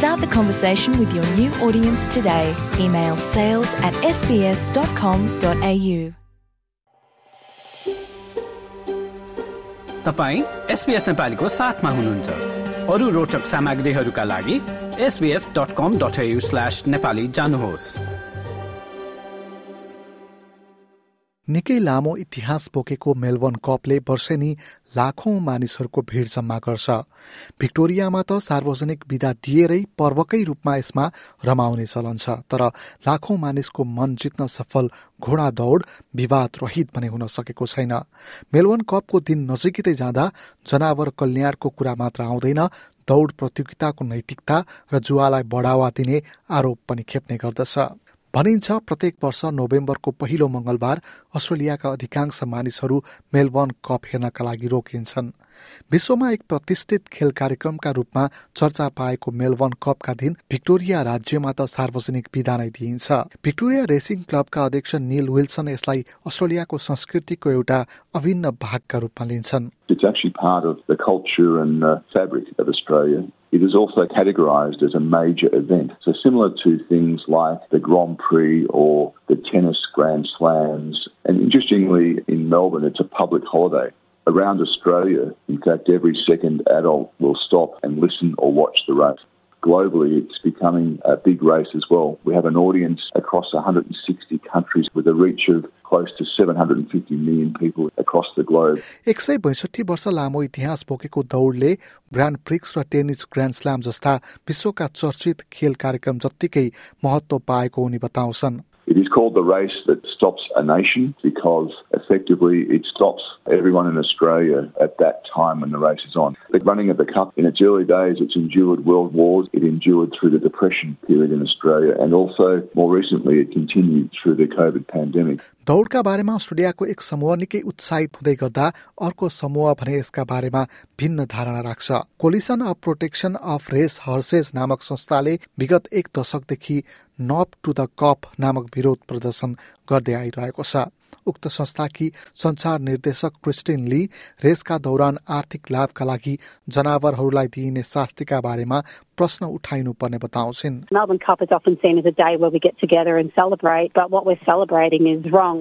Start the conversation with your new audience today. Email sales at sbs.com.au. तपाईँ SPS नेपालीको साथमा हुनुहुन्छ अरू रोचक सामग्रीहरूका लागि एसबिएस डट कम डट स्ल्यास नेपाली जानुहोस् निकै लामो इतिहास बोकेको मेलबर्न कपले वर्षेनी लाखौं मानिसहरूको भीड़ जम्मा गर्छ। भिक्टोरियामा त सार्वजनिक विदा दिएरै पर्वकै रूपमा यसमा रमाउने चलन छ तर लाखौं मानिसको मन जित्न सफल घोडा दौड विवाद रहित भने हुन सकेको छैन। मेलबर्न कपको दिन नजिकै जाँदा जनावर कल्याणको कुरा मात्र आउँदैन दौड प्रतियोगिताको नैतिकता र जुवालाई बढावा दिने आरोप पनि खेप्ने गर्दछ। भनिन्छ प्रत्येक वर्ष नोभेम्बरको पहिलो मंगलबार अस्ट्रेलियाका अधिकांश मानिसहरू मेलबर्न कप हेर्नका लागि रोकिन्छन्। विश्वमा एक प्रतिष्ठित खेल कार्यक्रमका रूपमा चर्चा पाएको मेलबर्न कपका दिन भिक्टोरिया राज्यमा त सार्वजनिक विदा नै दिइन्छ। भिक्टोरिया रेसिङ क्लबका अध्यक्ष निल विल्सन यसलाई अस्ट्रेलियाको संस्कृतिको एउटा अभिन्न भागका रूपमा लिन्छन्। It's actually part of the culture and uh, fabric of Australia. It is also categorised as a major event. So, similar to things like the Grand Prix or the tennis Grand Slams. And interestingly, in Melbourne, it's a public holiday. Around Australia, in fact, every second adult will stop and listen or watch the race globally, it's becoming a big race as well. We have an audience across 160 countries with a reach of close to 750 million people across the globe. एक सय बैसठी वर्ष लामो इतिहास बोकेको दौडले grand prix र tennis grand slam जस्ता विश्वका चर्चित खेल कार्यक्रम जत्तिकै महत्व पाएको उनी बताउँछन् it is called the race that stops a nation because effectively it stops everyone in Australia at that time when the race is on. The running of the Cup, in its early days, it's endured world wars, it endured through the Depression period in Australia, and also more recently it continued through the COVID pandemic. दौडका बारेमा अस्ट्रेलियाको एक समूह निकै उत्साहित हुँदै गर्दा अर्को समूह भने यसका बारेमा भिन्न धारणा राख्छ। Coalition of protection of race horses नामक संस्थाले विगत एक दशकदेखि नप टु द कप नामक विरोध प्रदर्शन गर्दै आइरहेको छ। उक्त संस्थाकी संचार निर्देशक क्रिस्टिन ली रेसका दौरान आर्थिक लाभका लागि जनावरहरूलाई दिइने शास्तिका बारेमा प्रश्न उठाइनुपर्ने बताउँछिन्।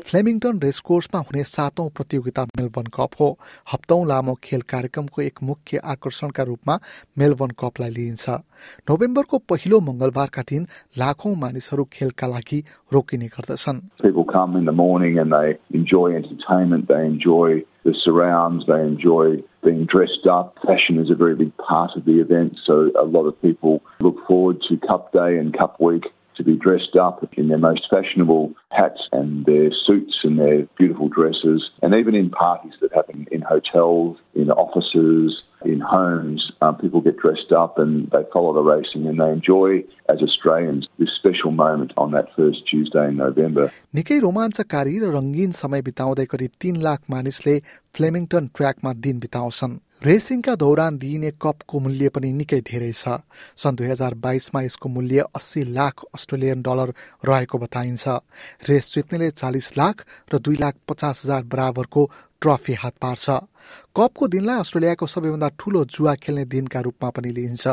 फ्लेमिङटन रेसकोर्समा हुने सातौं प्रतियोगिता मेलबर्न कप हो। हप्तौं लामो खेल कार्यक्रमको एक मुख्य आकर्षणका रूपमा मेलबर्न कपलाई लिइन्छ। नोभेम्बरको पहिलो मंगलबारका दिन लाखौं मानिसहरू खेलका लागि रोकिने गर्दछन्। Being dressed up. Fashion is a very big part of the event, so a lot of people look forward to Cup Day and Cup Week to be dressed up in their most fashionable hats and their suits and their beautiful dresses, and even in parties that happen in hotels, in offices, in homes, um, people get dressed up and they follow the racing and they enjoy, as Australians, this special moment on that first Tuesday in November. निकै रोमाञ्चकारी र रङ्गीन समय बिताउँदै करिब तीन लाख मानिसले फ्लेमिङटन ट्र्याकमा दिन बिताउँछन्। रेसिङका दौरान दिइने कपको मूल्य पनि निकै धेरै छ। सन् दुई हजार बाइसमा यसको मूल्य अस्सी लाख अस्ट्रेलियन डलर रहेको बताइन्छ। रेस जित्नेले चालिस लाख र दुई लाख पचास हजार बराबरको ट्रफी हात पार्छ। कपको दिनलाई अस्ट्रेलियाको सबैभन्दा ठूलो जुवा खेल्ने दिनका रूपमा पनि लिइन्छ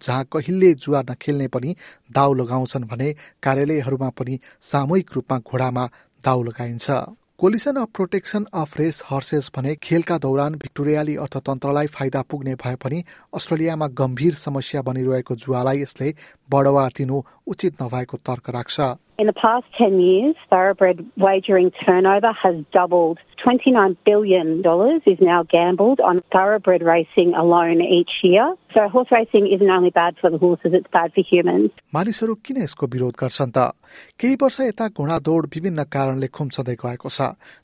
जहाँ कहिले जुवा नखेल्ने पनि दाउ लगाउँछन् भने कार्यालयहरूमा पनि सामूहिक रूपमा घोडामा दाउ लगाइन्छ coalition of protection of race horses भने खेलका दौरान भिक्टोरियाली अर्थतन्त्रलाई फाइदा पुग्ने भए पनि अस्ट्रेलियामा गम्भीर समस्या बनिरहेको जुवालाई यसले बढावा दिनु उचित नभएको तर्क राख्छ In the past 10 years, thoroughbred wagering turnover has doubled. $29 billion is now gambled on thoroughbred racing alone each year. Horse racing isn't only bad for the horses, it's bad for humans. मानिसहरू किन यसको विरोध गर्छन् त? केही वर्ष यता घोडा दौड विभिन्न कारणले खुम्चदै गएको छ।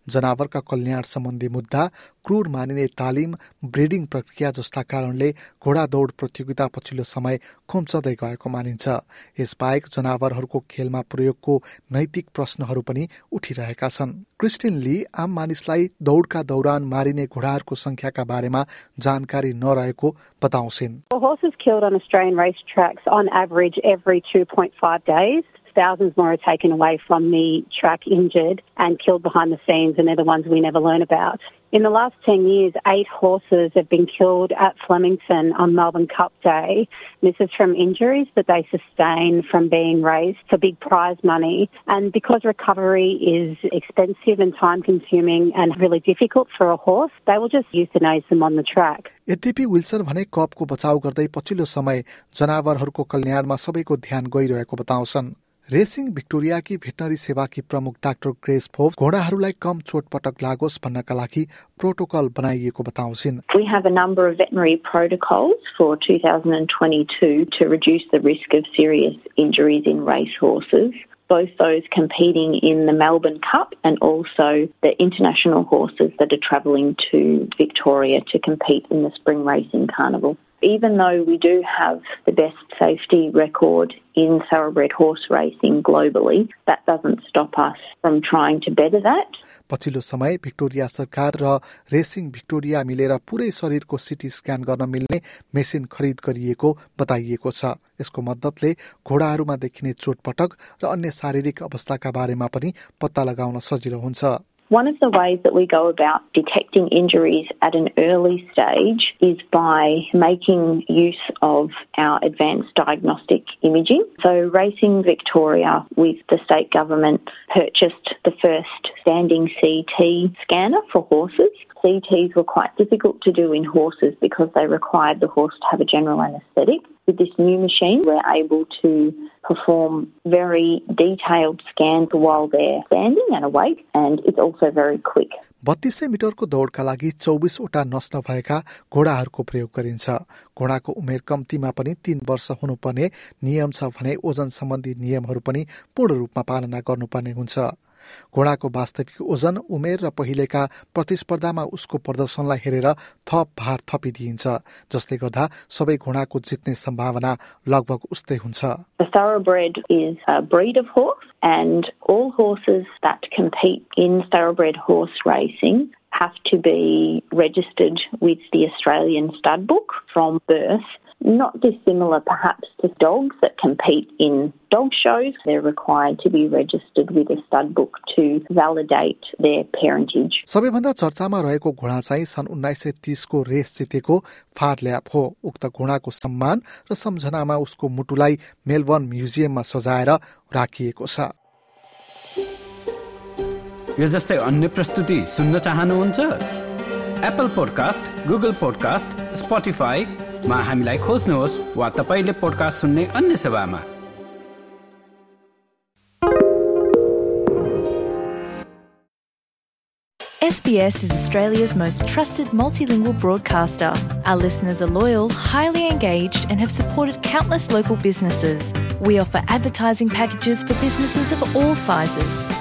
जनावरका कल्याण सम्बन्धी मुद्दा क्रूर मानिने तालिम ब्रिडिङ प्रक्रिया जस्ता कारणले घोडा दौड प्रतियोगिता पछिल्लो समय खुम्चदै गएको मानिन्छ। यसबाहेक जनावरहरूको खेलमा प्रयोगको नैतिक प्रश्नहरू पनि उठिरहेका छन्। क्रिस्टिन ली आम मानिसलाई दौडका दौरान मारिने घोडाहरूको संख्याका बारेमा जानकारी नरहेको बताउँछिन्। Thousands more are taken away from the track injured and killed behind the scenes, and they're the ones we never learn about. In the last 10 years, eight horses have been killed at Flemington on Melbourne Cup Day. This is from injuries that they sustain from being raced for big prize money. And because recovery is expensive and time consuming and really difficult for a horse, they will just euthanize them on the track. यद्यपि Wilson भने कपको बचाउ गर्दै पछिल्लो समय जनावरहरूको कल्याणमा सबैको ध्यान गइरहेको बताउँछन् रेसिङ भिक्टोरियाकी भेटनरी सेवाकी प्रमुख डाक्टर ग्रेस फोप घोडाहरूलाई कम चोटपटक लागोस् भन्नका लागि प्रोटोकल बनाइएको बताउँछिन् We have a number of veterinary protocols for 2022 to reduce the risk of serious injuries in racehorses. Both those competing in the Melbourne Cup and also the international horses that are travelling to Victoria to compete in the Spring Racing Carnival. Even though we do have the best safety record in thoroughbred horse racing globally, that doesn't stop us from trying to better that. पछिल्लो समय Victoria सरकार र racing Victoria मिलेर पुरै शरीरको CT scan गर्न मिल्ने machine खरिद गरिएको बताइएको छ यसको मद्दतले घोडाहरूमा देखिने चोटपटक र अन्य शारीरिक अवस्थाका बारेमा पनि पत्ता लगाउन सजिलो हुन्छ one of the ways that we go about detecting injuries at an early stage is by making use of our advanced diagnostic imaging. So, Racing Victoria, with the state government, purchased the first standing CT scanner for horses. CTs were quite difficult to do in horses because they required the horse to have a general anaesthetic. With this new machine, we're able to perform very detailed scans while they're standing and awake, and it's also very quick. बत्तीस मिटरको दौडका लागि चौबिसवटा नस नभएका घोडाहरूको प्रयोग गरिन्छ घोडाको उमेर कम्तीमा पनि तीन वर्ष हुनुपर्ने नियम छ भने ओजन सम्बन्धी नियमहरू पनि पूर्ण रूपमा पालना गर्नुपर्ने हुन्छ घोडाको वास्तविक ओजन उमेर र पहिलेका प्रतिस्पर्धामा उसको प्रदर्शनलाई हेरेर थप भार थपिदिइन्छ जसले गर्दा सबै घोडाको जित्ने सम्भावना लगभग उस्तै हुन्छ and all horses that compete in thoroughbred horse racing have to be registered with the Australian stud book from birth not dissimilar perhaps to dogs that compete in dog shows. They're required to be registered with a stud book to validate their parentage. सबैभन्दा चर्चामा रहेको घोडा चाहिँ सन् उन्नाइस सय तिसको race जितेको फारल्याप हो उक्त घोडाको सम्मान र सम्झनामा उसको मुटुलाई मेलबर्न म्युजियममा सजाएर राखिएको छ यो जस्तै अन्य प्रस्तुति सुन्न चाहनुहुन्छ एप्पल पोडकास्ट गुगल पोडकास्ट स्पोटिफाईमा हामीलाई खोज्नुहोस् वा तपाईँले पोडकास्ट सुन्ने अन्य सेवामा SBS is Australia's most trusted multilingual broadcaster. Our listeners are loyal, highly engaged, and have supported countless local businesses. We offer advertising packages for businesses of all sizes.